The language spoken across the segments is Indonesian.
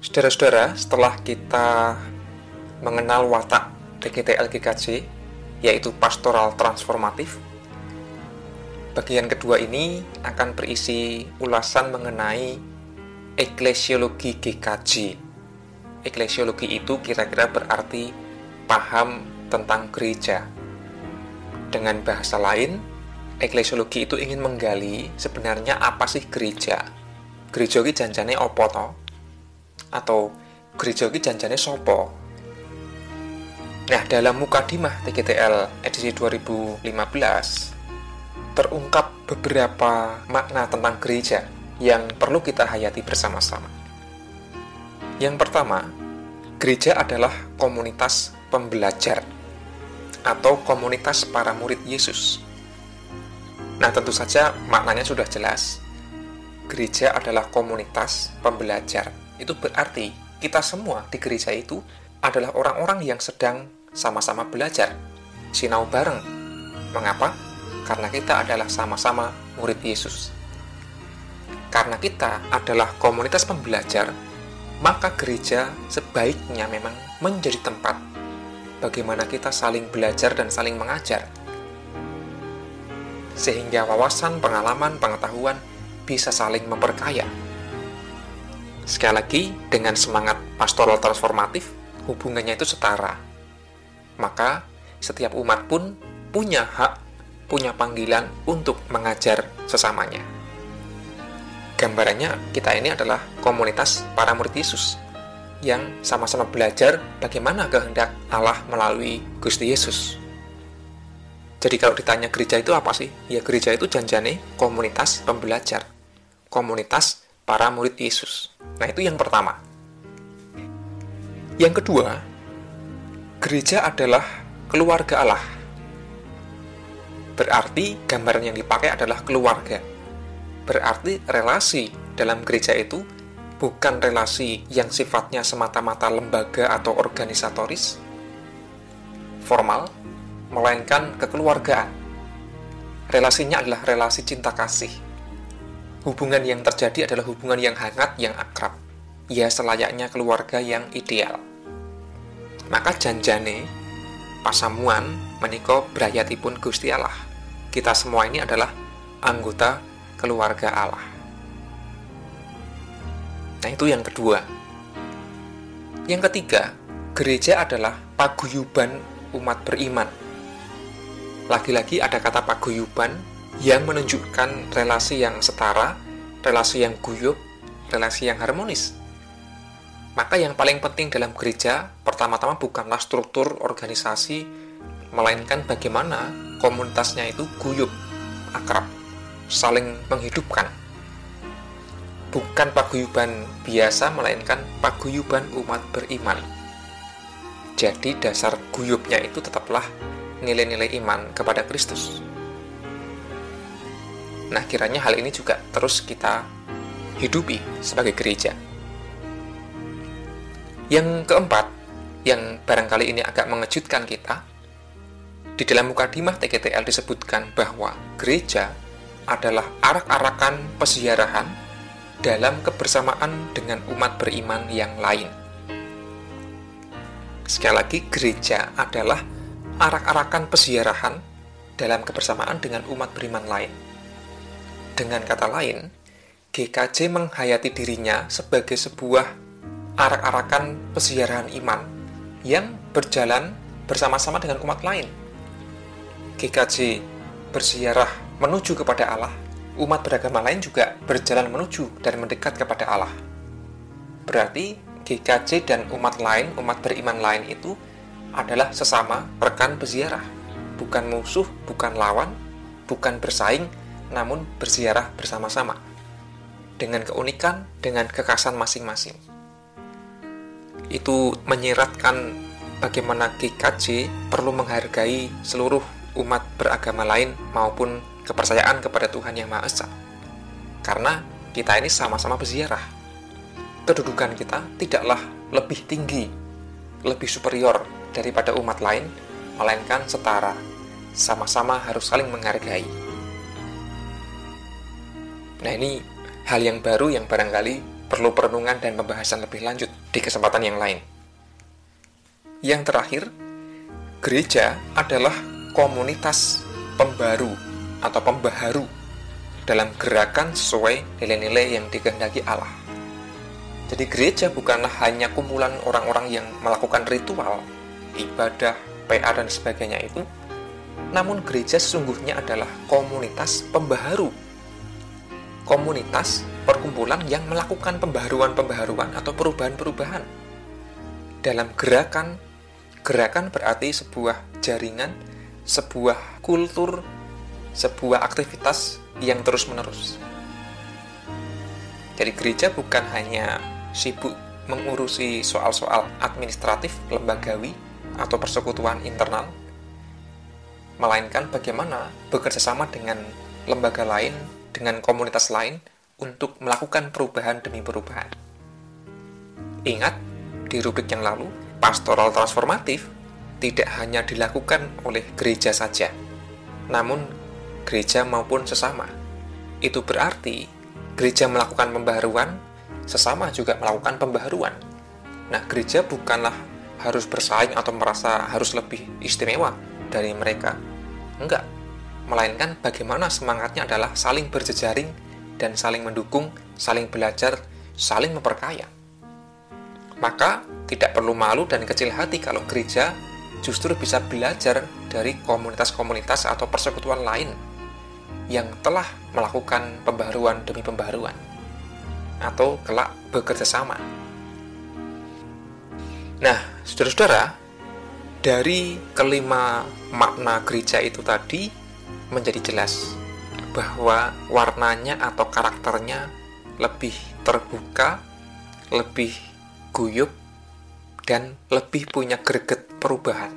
Saudara-saudara, setelah kita mengenal watak DGTL GKJ, yaitu pastoral transformatif, bagian kedua ini akan berisi ulasan mengenai eklesiologi GKJ. Eklesiologi itu kira-kira berarti paham tentang gereja. Dengan bahasa lain, eklesiologi itu ingin menggali sebenarnya apa sih gereja. Gereja ini janjane opo to? Atau gereja ini janjane sopo? Nah, dalam Mukadimah TGTL edisi 2015 terungkap beberapa makna tentang gereja yang perlu kita hayati bersama-sama. Yang pertama, gereja adalah komunitas pembelajar atau komunitas para murid Yesus. Nah, tentu saja maknanya sudah jelas. Gereja adalah komunitas pembelajar. Itu berarti kita semua di gereja itu adalah orang-orang yang sedang sama-sama belajar, sinau bareng. Mengapa? Karena kita adalah sama-sama murid Yesus. Karena kita adalah komunitas pembelajar, maka gereja sebaiknya memang menjadi tempat bagaimana kita saling belajar dan saling mengajar. Sehingga wawasan, pengalaman, pengetahuan bisa saling memperkaya. Sekali lagi, dengan semangat pastoral transformatif, hubungannya itu setara maka setiap umat pun punya hak, punya panggilan untuk mengajar sesamanya. Gambarannya, kita ini adalah komunitas para murid Yesus yang sama-sama belajar bagaimana kehendak Allah melalui Gusti Yesus. Jadi kalau ditanya gereja itu apa sih? Ya gereja itu janjane komunitas pembelajar, komunitas para murid Yesus. Nah itu yang pertama. Yang kedua, gereja adalah keluarga Allah. Berarti gambaran yang dipakai adalah keluarga. Berarti relasi dalam gereja itu bukan relasi yang sifatnya semata-mata lembaga atau organisatoris, formal, melainkan kekeluargaan. Relasinya adalah relasi cinta kasih. Hubungan yang terjadi adalah hubungan yang hangat, yang akrab. Ya selayaknya keluarga yang ideal maka janjane pasamuan meniko berayatipun Gusti Allah. Kita semua ini adalah anggota keluarga Allah. Nah, itu yang kedua. Yang ketiga, gereja adalah paguyuban umat beriman. Lagi-lagi ada kata paguyuban yang menunjukkan relasi yang setara, relasi yang guyup, relasi yang harmonis. Maka yang paling penting dalam gereja pertama-tama bukanlah struktur organisasi, melainkan bagaimana komunitasnya itu guyup, akrab, saling menghidupkan. Bukan paguyuban biasa, melainkan paguyuban umat beriman. Jadi dasar guyupnya itu tetaplah nilai-nilai iman kepada Kristus. Nah, kiranya hal ini juga terus kita hidupi sebagai gereja. Yang keempat, yang barangkali ini agak mengejutkan kita, di dalam mukadimah TGTL disebutkan bahwa gereja adalah arak-arakan pesiarahan dalam kebersamaan dengan umat beriman yang lain. Sekali lagi, gereja adalah arak-arakan pesiarahan dalam kebersamaan dengan umat beriman lain. Dengan kata lain, GKJ menghayati dirinya sebagai sebuah arak-arakan pesiaran iman yang berjalan bersama-sama dengan umat lain. GKJ bersiarah menuju kepada Allah, umat beragama lain juga berjalan menuju dan mendekat kepada Allah. Berarti GKJ dan umat lain, umat beriman lain itu adalah sesama rekan peziarah, bukan musuh, bukan lawan, bukan bersaing, namun berziarah bersama-sama dengan keunikan, dengan kekasan masing-masing itu menyiratkan bagaimana GKJ perlu menghargai seluruh umat beragama lain maupun kepercayaan kepada Tuhan Yang Maha Esa. Karena kita ini sama-sama berziarah. Kedudukan kita tidaklah lebih tinggi, lebih superior daripada umat lain, melainkan setara. Sama-sama harus saling menghargai. Nah ini hal yang baru yang barangkali perlu perenungan dan pembahasan lebih lanjut di kesempatan yang lain. Yang terakhir, gereja adalah komunitas pembaru atau pembaharu dalam gerakan sesuai nilai-nilai yang dikehendaki Allah. Jadi gereja bukanlah hanya kumpulan orang-orang yang melakukan ritual, ibadah, PA dan sebagainya itu, namun gereja sesungguhnya adalah komunitas pembaharu. Komunitas perkumpulan yang melakukan pembaharuan-pembaharuan atau perubahan-perubahan. Dalam gerakan, gerakan berarti sebuah jaringan, sebuah kultur, sebuah aktivitas yang terus-menerus. Jadi gereja bukan hanya sibuk mengurusi soal-soal administratif, lembagawi, atau persekutuan internal, melainkan bagaimana bekerja sama dengan lembaga lain, dengan komunitas lain, untuk melakukan perubahan demi perubahan. Ingat, di rubrik yang lalu, pastoral transformatif tidak hanya dilakukan oleh gereja saja, namun gereja maupun sesama. Itu berarti gereja melakukan pembaharuan, sesama juga melakukan pembaharuan. Nah, gereja bukanlah harus bersaing atau merasa harus lebih istimewa dari mereka. Enggak. Melainkan bagaimana semangatnya adalah saling berjejaring dan saling mendukung, saling belajar, saling memperkaya. Maka tidak perlu malu dan kecil hati kalau gereja justru bisa belajar dari komunitas-komunitas atau persekutuan lain yang telah melakukan pembaruan demi pembaruan atau kelak bekerja sama. Nah, saudara-saudara, dari kelima makna gereja itu tadi menjadi jelas bahwa warnanya atau karakternya lebih terbuka, lebih guyup, dan lebih punya greget perubahan.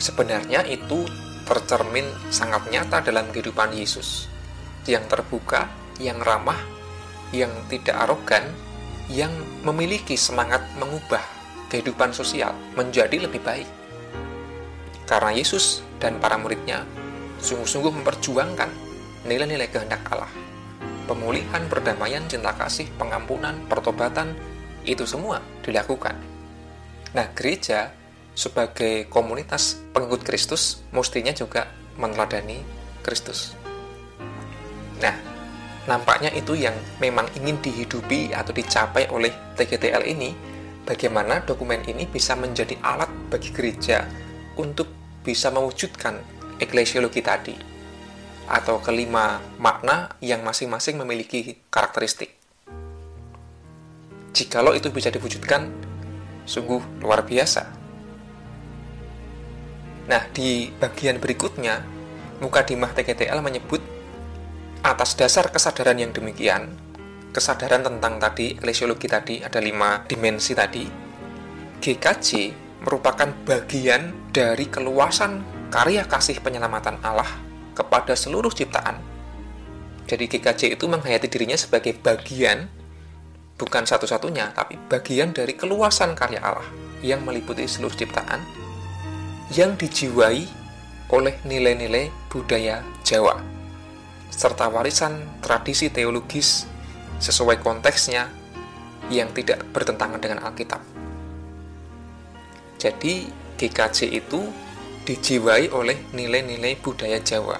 Sebenarnya itu tercermin sangat nyata dalam kehidupan Yesus, yang terbuka, yang ramah, yang tidak arogan, yang memiliki semangat mengubah kehidupan sosial menjadi lebih baik. Karena Yesus dan para muridnya sungguh-sungguh memperjuangkan nilai-nilai kehendak Allah. Pemulihan, perdamaian, cinta kasih, pengampunan, pertobatan, itu semua dilakukan. Nah, gereja sebagai komunitas pengikut Kristus mestinya juga meneladani Kristus. Nah, nampaknya itu yang memang ingin dihidupi atau dicapai oleh TGTL ini, bagaimana dokumen ini bisa menjadi alat bagi gereja untuk bisa mewujudkan eklesiologi tadi, atau kelima makna yang masing-masing memiliki karakteristik. Jikalau itu bisa diwujudkan, sungguh luar biasa Nah, di bagian berikutnya, Mukadimah TGTL menyebut atas dasar kesadaran yang demikian, kesadaran tentang tadi, eklesiologi tadi, ada lima dimensi tadi, GKJ merupakan bagian dari keluasan karya kasih penyelamatan Allah kepada seluruh ciptaan. Jadi GKJ itu menghayati dirinya sebagai bagian, bukan satu-satunya, tapi bagian dari keluasan karya Allah yang meliputi seluruh ciptaan yang dijiwai oleh nilai-nilai budaya Jawa, serta warisan tradisi teologis sesuai konteksnya yang tidak bertentangan dengan Alkitab. Jadi, GKJ itu dijiwai oleh nilai-nilai budaya Jawa.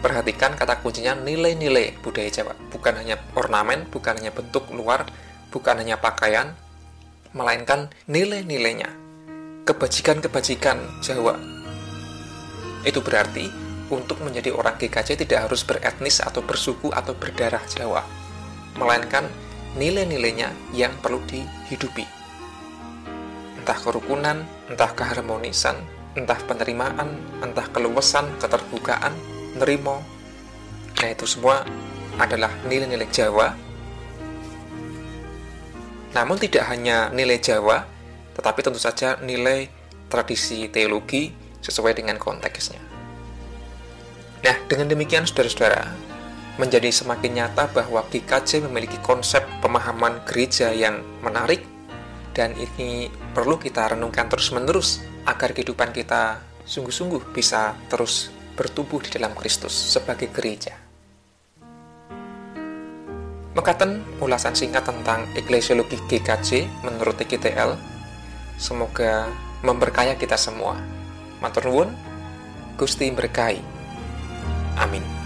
Perhatikan kata kuncinya nilai-nilai budaya Jawa, bukan hanya ornamen, bukan hanya bentuk luar, bukan hanya pakaian, melainkan nilai-nilainya kebajikan-kebajikan Jawa. Itu berarti untuk menjadi orang GKJ tidak harus beretnis atau bersuku atau berdarah Jawa, melainkan nilai-nilainya yang perlu dihidupi. Entah kerukunan, entah keharmonisan, entah penerimaan, entah keluasan, keterbukaan, nerimo. Nah itu semua adalah nilai-nilai Jawa. Namun tidak hanya nilai Jawa, tetapi tentu saja nilai tradisi teologi sesuai dengan konteksnya. Nah, dengan demikian saudara-saudara, menjadi semakin nyata bahwa GKJ memiliki konsep pemahaman gereja yang menarik dan ini perlu kita renungkan terus-menerus agar kehidupan kita sungguh-sungguh bisa terus bertumbuh di dalam Kristus sebagai gereja. Mekaten ulasan singkat tentang eklesiologi GKJ menurut TGTL. Semoga memberkaya kita semua. Matur nuwun, Gusti berkahi. Amin.